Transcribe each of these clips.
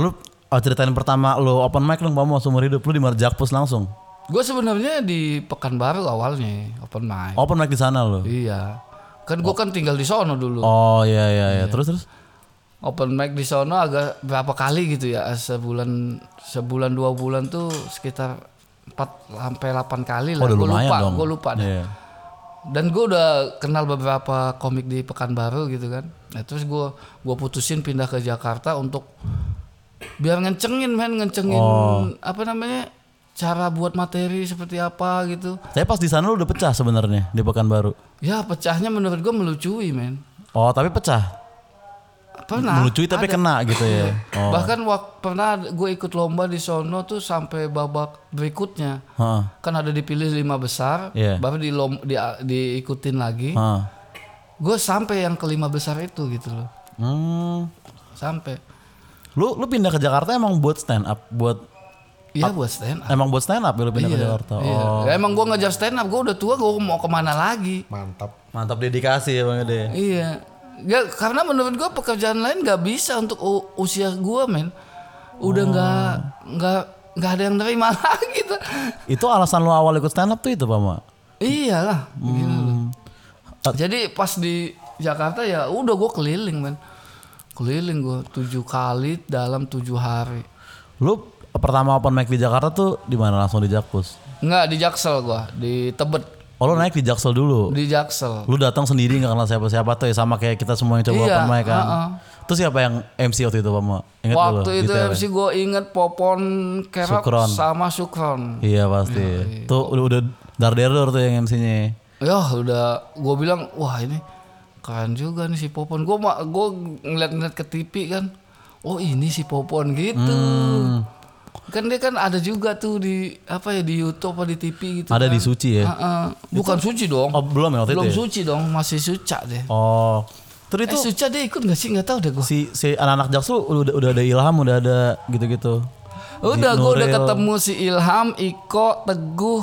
Lu oh, ceritain pertama lu open mic dong Pamo seumur hidup lu di mana Jakpus langsung. Gue sebenarnya di Pekanbaru awalnya open mic. Open mic di sana lu. Iya. Kan gue kan tinggal di sono dulu. Oh iya iya iya. Terus terus. Open mic di sono agak berapa kali gitu ya sebulan sebulan dua bulan tuh sekitar 4 sampai 8 kali lah. Oh, gue lupa, gue lupa deh. Iya. Dan gue udah kenal beberapa komik di Pekanbaru gitu kan. Nah terus gue gua putusin pindah ke Jakarta untuk biar ngencengin men ngencengin Oh. apa namanya cara buat materi seperti apa gitu. Tapi pas di sana lu udah pecah sebenarnya di Pekanbaru. Ya pecahnya menurut gue melucui men. Oh tapi pecah. Pernah. Melucui tapi ada. kena gitu ya. Oh. Bahkan wak, pernah gue ikut lomba di sono tuh sampai babak berikutnya. Heeh. Kan ada dipilih lima besar, Iya. baru di lom, di, diikutin lagi. Gue sampai yang kelima besar itu gitu loh. Hmm. Sampai. Lu lu pindah ke Jakarta emang buat stand up, buat Iya buat stand up. emang buat stand up ya lu pindah ke Jakarta. Iya. Oh. Ya, emang gue ngejar stand up, gue udah tua, gue mau ke mana lagi? Mantap. Mantap dedikasi ya Bang Ede. Iya. Gak, karena menurut gue pekerjaan lain gak bisa untuk u- usia gue men. Udah nggak nggak nggak ada yang nerima lagi tuh. Itu alasan lu awal ikut stand up tuh itu, Pak Ma? Iyalah. Hmm. Jadi pas di Jakarta ya udah gue keliling men. Keliling gue tujuh kali dalam tujuh hari. Lu pertama open mic di Jakarta tuh di mana langsung di Jakpus? Nggak di Jaksel gue, di Tebet, Oh lu naik di Jaksel dulu. di Jaksel. Lu datang sendiri nggak kenal siapa-siapa tuh ya sama kayak kita semua yang coba Iya, open mic kan. uh-uh. Terus siapa yang MC waktu itu Pak Ma? Ingat dulu. Waktu itu detailnya? MC gue inget Popon Kerok Sukron. sama Sukron. Iya pasti. Tuh udah udah dar tuh yang MC-nya. Ya udah gue bilang wah ini keren juga nih si Popon. Gue gue ngeliat-ngeliat ke TV kan. Oh ini si Popon gitu. Hmm. Kan dia kan ada juga tuh di apa ya di YouTube apa di TV gitu. Ada kan. di Suci ya? Heeh. Bukan suci dong. Oh belum ya waktu Belum itu ya? suci dong, masih suca deh. Oh. Terus itu Eh suca dia ikut gak sih? Nggak tahu deh gue. si si anak-anak Jaksel udah udah ada ilham udah ada gitu-gitu. Udah gue udah ketemu si Ilham, Iko, Teguh.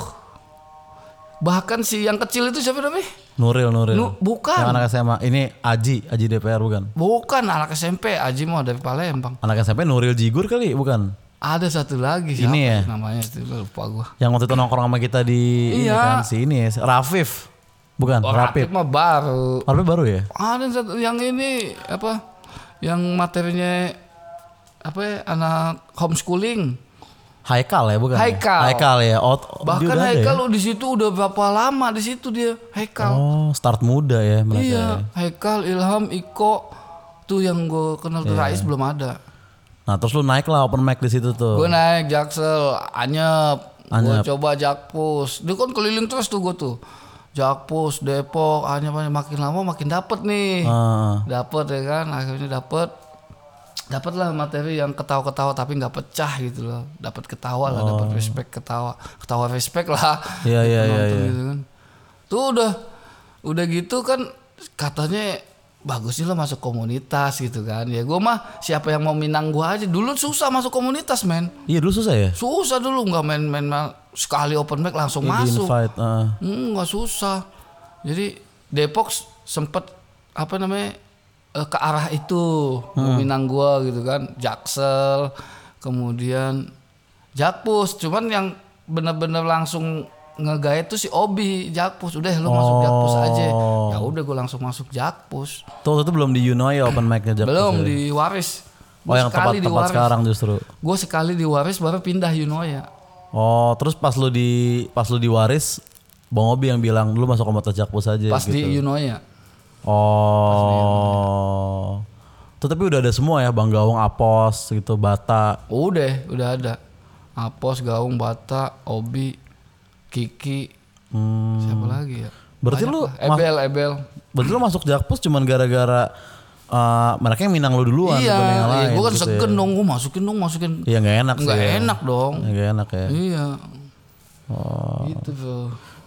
Bahkan si yang kecil itu siapa namanya? Nuril Nuril. Nu- bukan. Yang anak SMA. Ini Aji, Aji DPR bukan? Bukan anak SMP, Aji mau dari Palembang. Anak SMP Nuril Jigur kali bukan? Ada satu lagi siapa Ini ya? namanya itu lupa gua. Yang waktu itu nongkrong sama kita di ini Iya. kan si ini ya, Rafif. Bukan, Oh, Rapip. Rapid mah baru. Rafif baru ya? Ada satu yang ini apa? Yang materinya apa ya? Anak homeschooling. Haikal ya bukan? ya? Haikal. Haikal ya. Oh, Bahkan Haikal ya? lo di situ udah berapa lama di situ dia Haikal. Oh, start muda ya mereka. iya, ya. Haikal, Ilham, Iko tuh yang gue kenal Iya. tuh Rais belum ada. Nah, terus lu naik lah open mic di situ tuh. Gue naik Jaksel, Anyep, gue Anyep. coba Jakpus. Dia kan keliling terus tuh gue tuh. Jakpus, Depok, Anyep, Anyep. makin lama makin dapet nih. Ah, Dapet ya kan, akhirnya dapet. Dapet lah materi yang ketawa-ketawa tapi nggak pecah gitu loh. Dapat ketawa lah, dapat respect ketawa. Ketawa respect lah. Oh. Iya, iya, iya, Nonton iya. gitu kan. Tuh udah udah gitu kan katanya bagusnya lo masuk komunitas gitu kan. Ya gue mah siapa yang mau minang gue aja. Dulu susah masuk komunitas men. iya dulu susah ya? Susah dulu nggak main-main ma- sekali open mic langsung Di masuk. invite. Hmm, nggak susah. Jadi Depok sempet apa namanya eh, ke arah itu Hmm. Minang gua gitu kan, Jaksel, kemudian Jakpus. Cuman yang bener-bener langsung ngegait tuh si Obi Jakpus. Udah lu masuk Jakpus aja. Oh. Ya udah gua langsung masuk Jakpus. Tuh itu belum di Yuno ya open mic-nya Jakpus Belum ya? di Waris. Oh yang tempat tempat sekarang justru. Gue sekali di Waris baru pindah Yunoya. Oh, terus pas lu di pas lu di Waris Bang Obi yang bilang lu masuk komunitas Jakpus aja Pas gitu. di Yunoya. Oh. Tuh tapi udah ada semua ya Bang Gawang, Apos gitu, Bata. Udah, udah ada. Apos, Gaung, Bata, Obi, Kiki, Hmm. siapa lagi ya? Berarti Banyak lu lah. Ebel, Ebel. Berarti lu masuk Jakpus cuman gara-gara uh, mereka yang minang lu duluan Iya, iya lain gue kan gitu segen ya. dong, gue masukin dong, masukin. Iya nggak enak sih. Nggak ya. enak dong. Nggak enak ya. Iya. Oh. Gitu bro.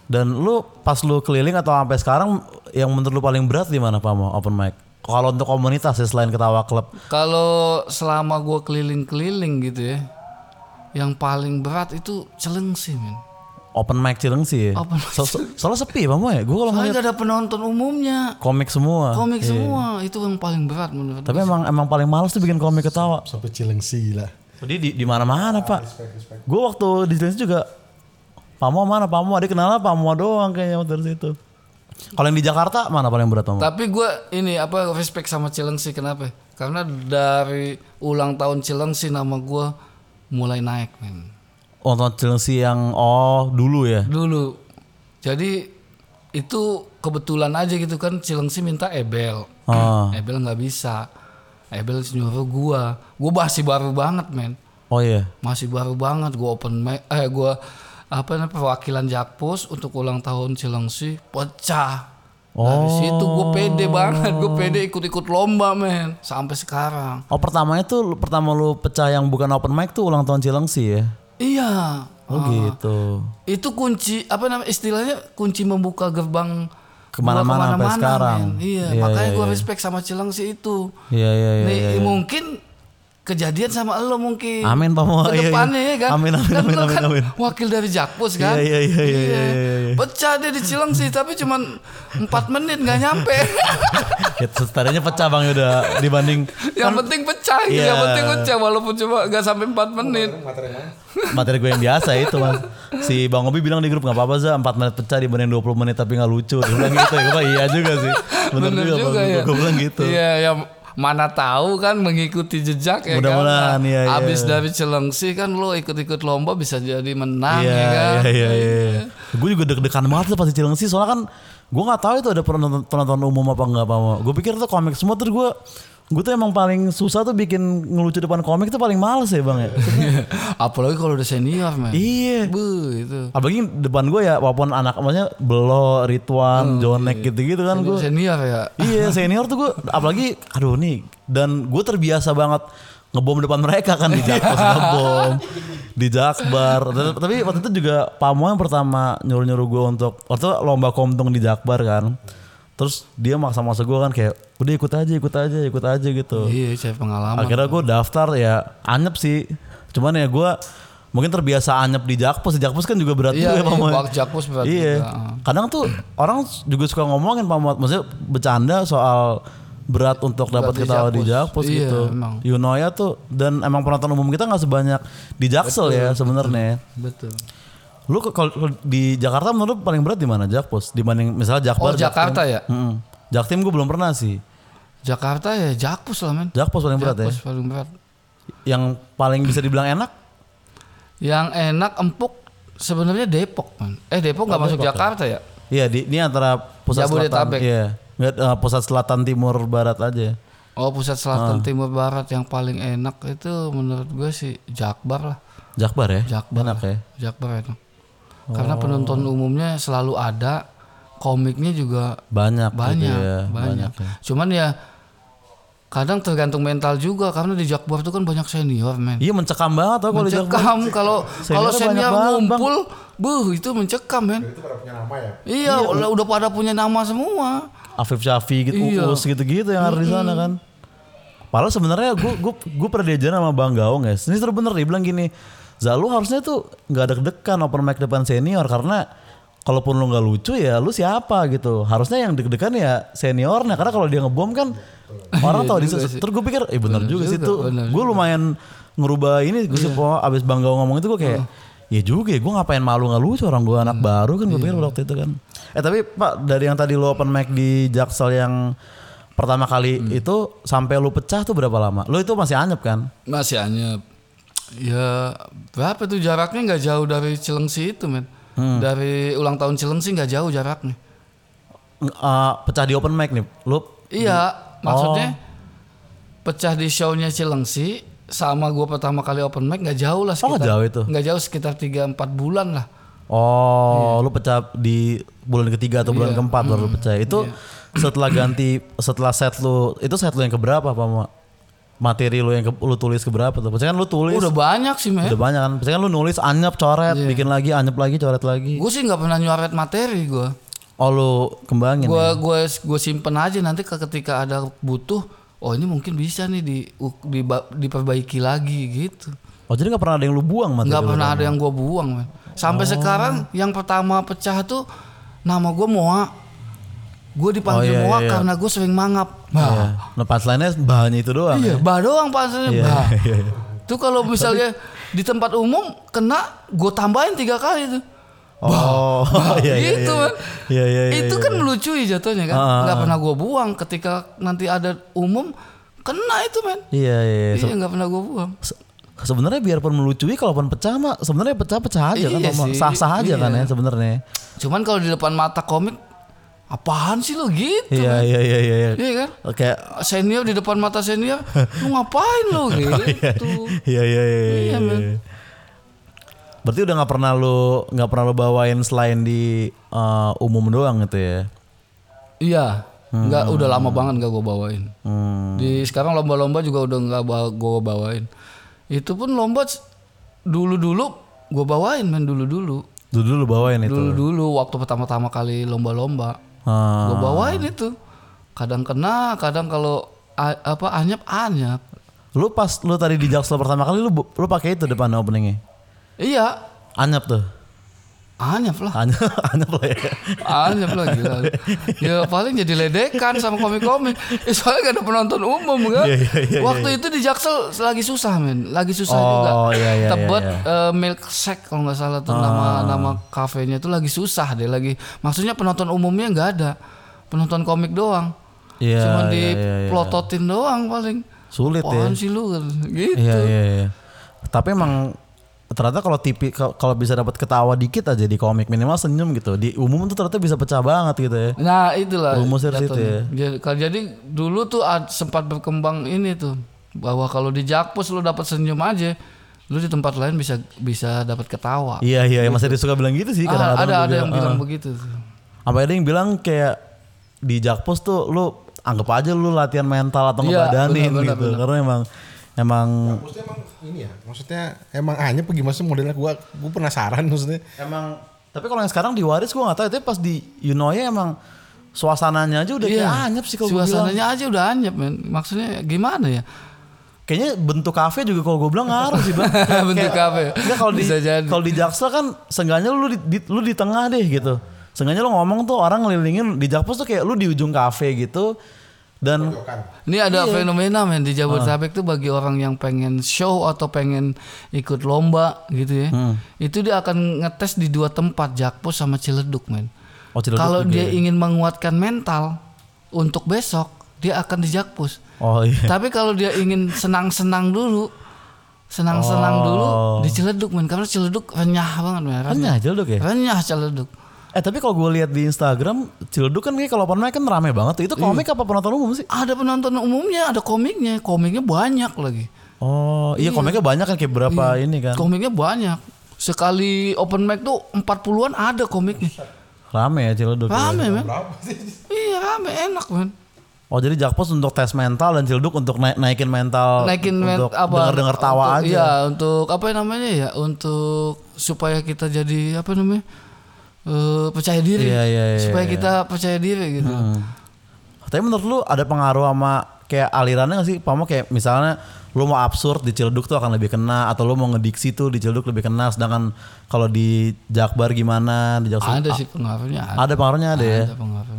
Dan lu pas lu keliling atau sampai sekarang yang menurut lu paling berat di mana Pak Mo open mic? Kalau untuk komunitas ya selain ketawa klub. Kalau selama gue keliling-keliling gitu ya, yang paling berat itu Celengsi men. open mic Cilengsi ya. Open mic So- so- soalnya sepi Pamo ya. Gue kalau Soalnya ngeliat gak ada penonton umumnya. komik semua. Komik Iya. semua itu yang paling berat menurut Tapi emang emang paling males tuh bikin komik ketawa. Sampai Cilengsi gila. Jadi di di mana-mana pak. Gue waktu di Cilengsi juga Pamo mana Pamo ada kenal Pamo doang kayaknya dari situ. Kalau yang di Jakarta mana paling berat Pamo? Tapi gue ini apa respect sama Cilengsi kenapa? Karena dari ulang tahun Cilengsi nama gue mulai naik men. Oh nonton Cilengsi yang oh dulu ya. Dulu. Jadi itu kebetulan aja gitu kan Cilengsi minta Ebel. Oh, Ebel nggak bisa. Ebel nyuruh gua. Gua masih baru banget men. oh iya. Masih baru banget gua open mic eh gua apa namanya perwakilan Jakpus untuk ulang tahun Cilengsi pecah. Dari situ gue pede banget, gue pede ikut-ikut lomba men sampai sekarang. Oh pertamanya tuh pertama lu pecah yang bukan open mic tuh ulang tahun Cilengsi ya. Iya, Oh gitu. itu kunci apa namanya istilahnya kunci membuka gerbang Ke mana-mana sampai sekarang. men. Iya, Iya, makanya iya, gue iya. respect sama Cilengsi itu. Iya iya iya. Nih, iya. mungkin kejadian sama lo mungkin. Amin, Pak Mo. Iya, iya. Ke depannya ya kan. Amin, amin, kan amin, amin, kan amin. wakil dari Jakpus kan. Iya, iya, iya, iya, iya, iya, iya. Pecah dia di Cilengsi tapi cuman 4 menit nggak nyampe. Ya, setidaknya pecah bang Yuda dibanding yang penting pecah. Iya. Yang penting pecah walaupun cuma nggak sampai 4 menit. materi gue yang biasa itu mas. Si Bang Obi bilang di grup nggak apa-apa za 4 menit pecah dibanding 20 menit tapi nggak lucu. Dia bilang gitu ya. Gue bilang, iya juga sih. Bener, Bener juga, juga ya. Gue bilang gitu. Iya, ya mana tahu kan mengikuti jejak ya Mudah-mudahan, kan. iya, iya. Abis dari Cilengsi kan lo ikut-ikut lomba bisa jadi menang Iya ya kan. iya iya. iya. Gue juga deg-degan banget tuh pas di Cilengsi soalnya kan gue nggak tahu itu ada penonton, penonton umum apa enggak apa. Gue pikir tuh komik semua terus gue gue tuh emang paling susah tuh bikin ngelucu depan komik tuh paling males ya bang ya. Apalagi kalau udah senior men. iya. Bu itu. Apalagi depan gue ya walaupun anak maksudnya Belo, Ridwan, Jonek gitu-gitu kan gue. Senior ya. iya senior tuh gue apalagi aduh nih dan gue terbiasa banget ngebom depan mereka kan di Jakpos ngebom di Jakbar Tapi- waktu itu juga Pamo yang pertama nyuruh nyuruh gue untuk waktu itu lomba komtung di Jakbar kan terus dia maksa-maksa gue kan kayak udah ikut aja ikut aja ikut aja gitu Iya, saya pengalaman. akhirnya gue daftar ya anyep sih cuman ya gue mungkin terbiasa anyep di Jakpus di Jakpus kan juga berat Iya, juga ya iya, Pamo ya. Bak Jakpus berat iya juga. kadang tuh orang juga suka ngomongin Pak Muhammad maksudnya bercanda soal berat untuk dapat ketawa di Jakpus. Iya, gitu emang. Yunoya tuh dan emang penonton umum kita nggak sebanyak di Jaksel ya sebenarnya Betul. Lu kalau di Jakarta menurut paling berat di mana Jakpus dibanding misalnya Jakbar Oh, Jakarta ya? Mm-mm. Jaktim gue belum pernah sih Jakarta ya Jakpus lah men. Jakpus paling berat ya Jakpus paling berat. yang paling bisa dibilang enak Yang enak empuk sebenarnya Depok man. Eh Depok nggak masuk Depok ya? Jakarta ya? Iya di ini antara pusat selatan Jabodetabek. iya Nggak, eh, pusat selatan timur barat aja Oh pusat selatan Ah. timur barat yang paling enak itu menurut gue sih Jakbar lah. Jakbar ya Jakbar. enak ya Jakbar enak. Karena penonton umumnya selalu ada, komiknya juga banyak gitu banyak, ya. banyak. ya. Cuman ya kadang tergantung mental juga karena di Jakbar itu kan banyak senior men. Iya mencekam banget tau kalau mencekam kalau kalau senior banyak ngumpul, buh itu mencekam men. Itu pada punya nama ya. Iya, udah, udah pada punya nama semua. Afif Syafi gitu, Iya. Uus gitu-gitu yang ada di sana kan. Padahal sebenarnya gue gue gue pernah diajarin sama Bang Gaung ya. Ini bener dia bilang gini, Zalu harusnya tuh nggak ada deg-degan open mic depan senior karena kalaupun lu nggak lucu ya lu siapa gitu. Harusnya yang deg-degan ya seniornya karena kalau dia ngebom kan orang tahu di sih. Terus gue pikir, eh bener juga sih juga, tuh. bener Gue lumayan ngerubah ini gue sih po abis Bang Gaung ngomong itu gue kayak Ya juga ya, gue ngapain malu nggak lucu orang gue anak baru kan gue pikir waktu itu kan. Eh tapi Pak dari yang tadi lo open mic di Jaksel yang pertama kali itu sampai lu pecah tuh berapa lama? Lo itu masih anyep kan? Masih anyep. Ya berapa tuh jaraknya nggak jauh dari Cilengsi itu men. Dari ulang tahun Cilengsi nggak jauh jaraknya. Eh, pecah di open mic nih. Lu Iya, maksudnya pecah di show-nya Cilengsi sama gua pertama kali open mic nggak jauh lah Oh, nggak sekitar. jauh itu? Nggak jauh sekitar 3-4 bulan lah. Oh, lu pecah di bulan ketiga atau bulan keempat baru lu pecah. Itu setelah ganti setelah set lu itu set lu yang keberapa Pak? Materi lu yang ke- lu tulis keberapa tuh? Pasti kan lu tulis Udah banyak sih men. udah banyak kan. Pasti kan lu nulis anyep coret, bikin lagi anyep lagi coret lagi. Gue sih nggak pernah nyuaret materi gue. Oh lu kembangin. Gue ya? gue gue simpen aja nanti ke- ketika ada butuh. Oh ini mungkin bisa nih di, di diperbaiki lagi gitu. Oh jadi nggak pernah ada yang lu buang materi nggak lu? pernah ada yang gue buang men. sampai sekarang yang pertama pecah tuh nama gue Moa gue dipanggil Oh, iya, Moa iya, iya. karena gue sering mangap Iya. Bah Nah punchline-nya bahannya itu doang. iya ya? bah doang pasalnya Iya, bah iya, iya. tuh kalau misalnya di tempat umum kena gue tambahin tiga kali tuh Oh, iya, iya, gitu iya. Iya, iya, iya. itu iya. kan melucui jatuhnya kan Ah. nggak pernah gue buang ketika nanti ada umum kena itu men Iya, iya. iya. Iya nggak pernah gue buang se- sebenarnya biarpun melucui kalaupun pecah mah sebenarnya pecah-pecah aja kan Iya sih, sah-sah aja kan iya. ya sebenarnya. cuman kalau di depan mata komik apaan sih lo gitu Iya, iya, iya, iya, iya. iya kan Oke. senior di depan mata senior lu ngapain lo gitu Iya, iya, iya, iya. Iya, iya. Berarti udah nggak pernah lu nggak pernah lu bawain selain di eh, umum doang gitu ya? iya nggak udah lama banget nggak gue bawain Hmm. di sekarang lomba-lomba juga udah nggak gue bawain itu pun lomba dulu dulu gue bawain men dulu dulu Dulu lu bawain itu. dulu dulu waktu pertama-tama kali lomba-lomba Ah. gue bawain itu kadang kena kadang kalau apa anyap anyap Lu pas lu tadi di Jaksel pertama kali lu lu pakai itu depan openingnya. iya Anyap tuh. Anyap lah Anyap, anyap lah ya. anyap lah gila. Ya paling jadi ledekan sama komik-komik. Eh, soalnya gak ada penonton umum kan Iya, iya, iya, waktu itu di Jaksel lagi susah men. Lagi susah Oh, juga. iya, iya, tebet iya, eh, milkshake kalau nggak salah tuh nama nama kafenya tuh lagi susah deh lagi. Maksudnya penonton umumnya nggak ada. Penonton komik doang. Iya. cuma iya, iya, iya. diplototin doang paling. Sulit ya. Apaan sih lu? Gitu. Iya, iya, iya. Tapi emang ternyata kalau tipi kalau bisa dapat ketawa dikit aja di komik minimal senyum gitu. Di umum tuh ternyata bisa pecah banget gitu ya. Nah itulah Rumusnya situ jatuhnya. Jadi, kalau- jadi dulu tuh sempat berkembang ini tuh bahwa kalau di Jakpus lu dapat senyum aja, lu di tempat lain bisa bisa dapat ketawa. Iya, iya, masih ada suka bilang gitu sih Ah, kadang-kadang ada ada juga. yang bilang Ah. begitu. tuh. Sampai ada yang bilang kayak di Jakpos tuh lu anggap aja lu latihan mental atau Iya, ngebadanin gitu. Karena emang emang Maksudnya emang ini ya, maksudnya emang hanya apa gimana sih modelnya gua gua penasaran maksudnya. emang tapi kalau yang sekarang di Waris gua nggak tahu itu pas di Yunoya emang suasananya aja udah kayak anyep sih kalau. Iya. Suasananya aja udah anyep men. Maksudnya gimana ya? Kayaknya bentuk kafe juga kalau gue bilang ngaruh sih bang. Kayak- Bentuk kafe. Enggak kalau di kalau di Jaksel kan seenggaknya lu di, di- lu di tengah deh gitu. Seenggaknya lu ngomong tuh orang ngelilingin di Jakpus tuh kayak lu di ujung kafe gitu. Dan Ini Iya. ada fenomena men di Ah. Jabodetabek tuh bagi orang yang pengen show atau pengen ikut lomba gitu ya. Hmm. Itu dia akan ngetes di dua tempat Jakpus sama Ciledug men. oh Ciledug Kalau juga dia ya? ingin menguatkan mental untuk besok, dia akan di Jakpus. Oh iya. Tapi kalau dia ingin senang-senang dulu, senang-senang dulu Oh. di Ciledug men karena Ciledug renyah banget men. Renyah Ciledug ya? Renyah Ciledug. Eh tapi kalau gue lihat di Instagram Ciledug kan kayak kalau open mic kan rame banget tuh. Itu Iya. komik apa penonton umum sih? Ada penonton umumnya, ada komiknya, komiknya banyak lagi. Oh iya komiknya banyak kan kayak berapa ini kan. Komiknya banyak. Sekali open mic tuh 40-an ada komiknya. Rame ya Ciledug. ya. Rame men. Iya rame enak men. Oh jadi Jakpos untuk tes mental dan Ciledug untuk naik- naikin mental Naikin men untuk apa? dengar-dengar tawa untuk- aja. Iya untuk apa namanya ya? Untuk supaya kita jadi apa namanya? Eh percaya diri. Iya, iya, iya, supaya iya. kita percaya diri gitu. Tapi menurut lu ada pengaruh sama kayak alirannya gak sih? Pamo kayak misalnya lu mau absurd di Ciledug tuh akan lebih kena atau lu mau ngediksi tuh di Ciledug lebih kena sedangkan kalau di Jakbar gimana di Jaksel Ada sih pengaruhnya. Ada, ada pengaruhnya ada ya ada pengaruhnya.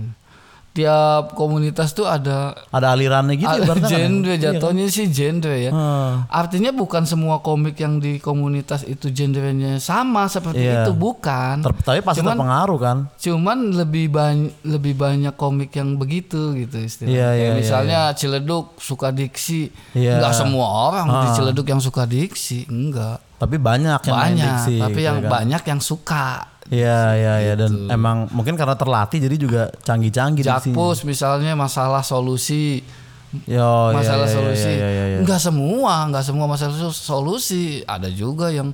Tiap komunitas tuh ada ada alirannya gitu ada kan? genre jatuhnya sih genre ya. Hmm. Artinya bukan semua komik yang di komunitas itu genrenya sama seperti Iya. itu bukan. Ter- tapi pasti Cuman- terpengaruh kan Cuman lebih banyak lebih banyak komik yang begitu gitu istilahnya. Iya, Kayak iya, iya, misalnya Ciledug suka diksi. Iya. Enggak semua orang di Ah. Ciledug yang suka diksi, enggak. Tapi banyak yang main banyak, diksi tapi gitu yang kan. banyak yang suka. Iya iya iya dan Gitu. emang mungkin karena terlatih jadi juga canggih-canggih. Jakpus misalnya masalah solusi Yo, iya, masalah iya, iya, solusi iya, iya, iya. enggak semua enggak semua masalah solusi ada juga yang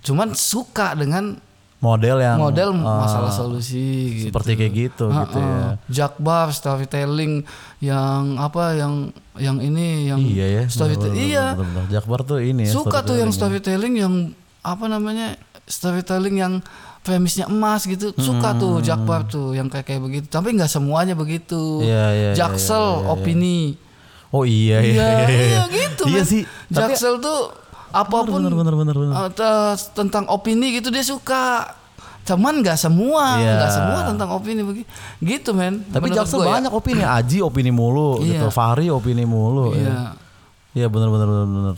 cuman suka dengan model yang model ah, masalah solusi gitu. seperti kayak gitu gitu ya. Heeh. Jakbar storytelling yang apa yang yang ini yang Iya ya. storytelling iya bener, bener. Jakbar tuh ini ya. suka tuh yang storytelling. yang apa namanya storytelling yang premisnya emas gitu suka tuh Jakbar tuh yang kayak kayak begitu tapi nggak semuanya begitu Iya, iya, iya, Jaksel iya, iya, iya. opini Oh iya iya Iya, iya, iya gitu Iya men. sih. Tapi Jaksel tuh apa pun Bener bener bener bener. uh, te- tentang opini gitu dia suka. Cuman nggak semua, Iya. nggak semua tentang opini begitu. Gitu men. Tapi Jaksel ya. banyak opini. Aji opini mulu Iya. gitu. Fahri opini mulu. Iya. ya. Iya bener bener bener bener.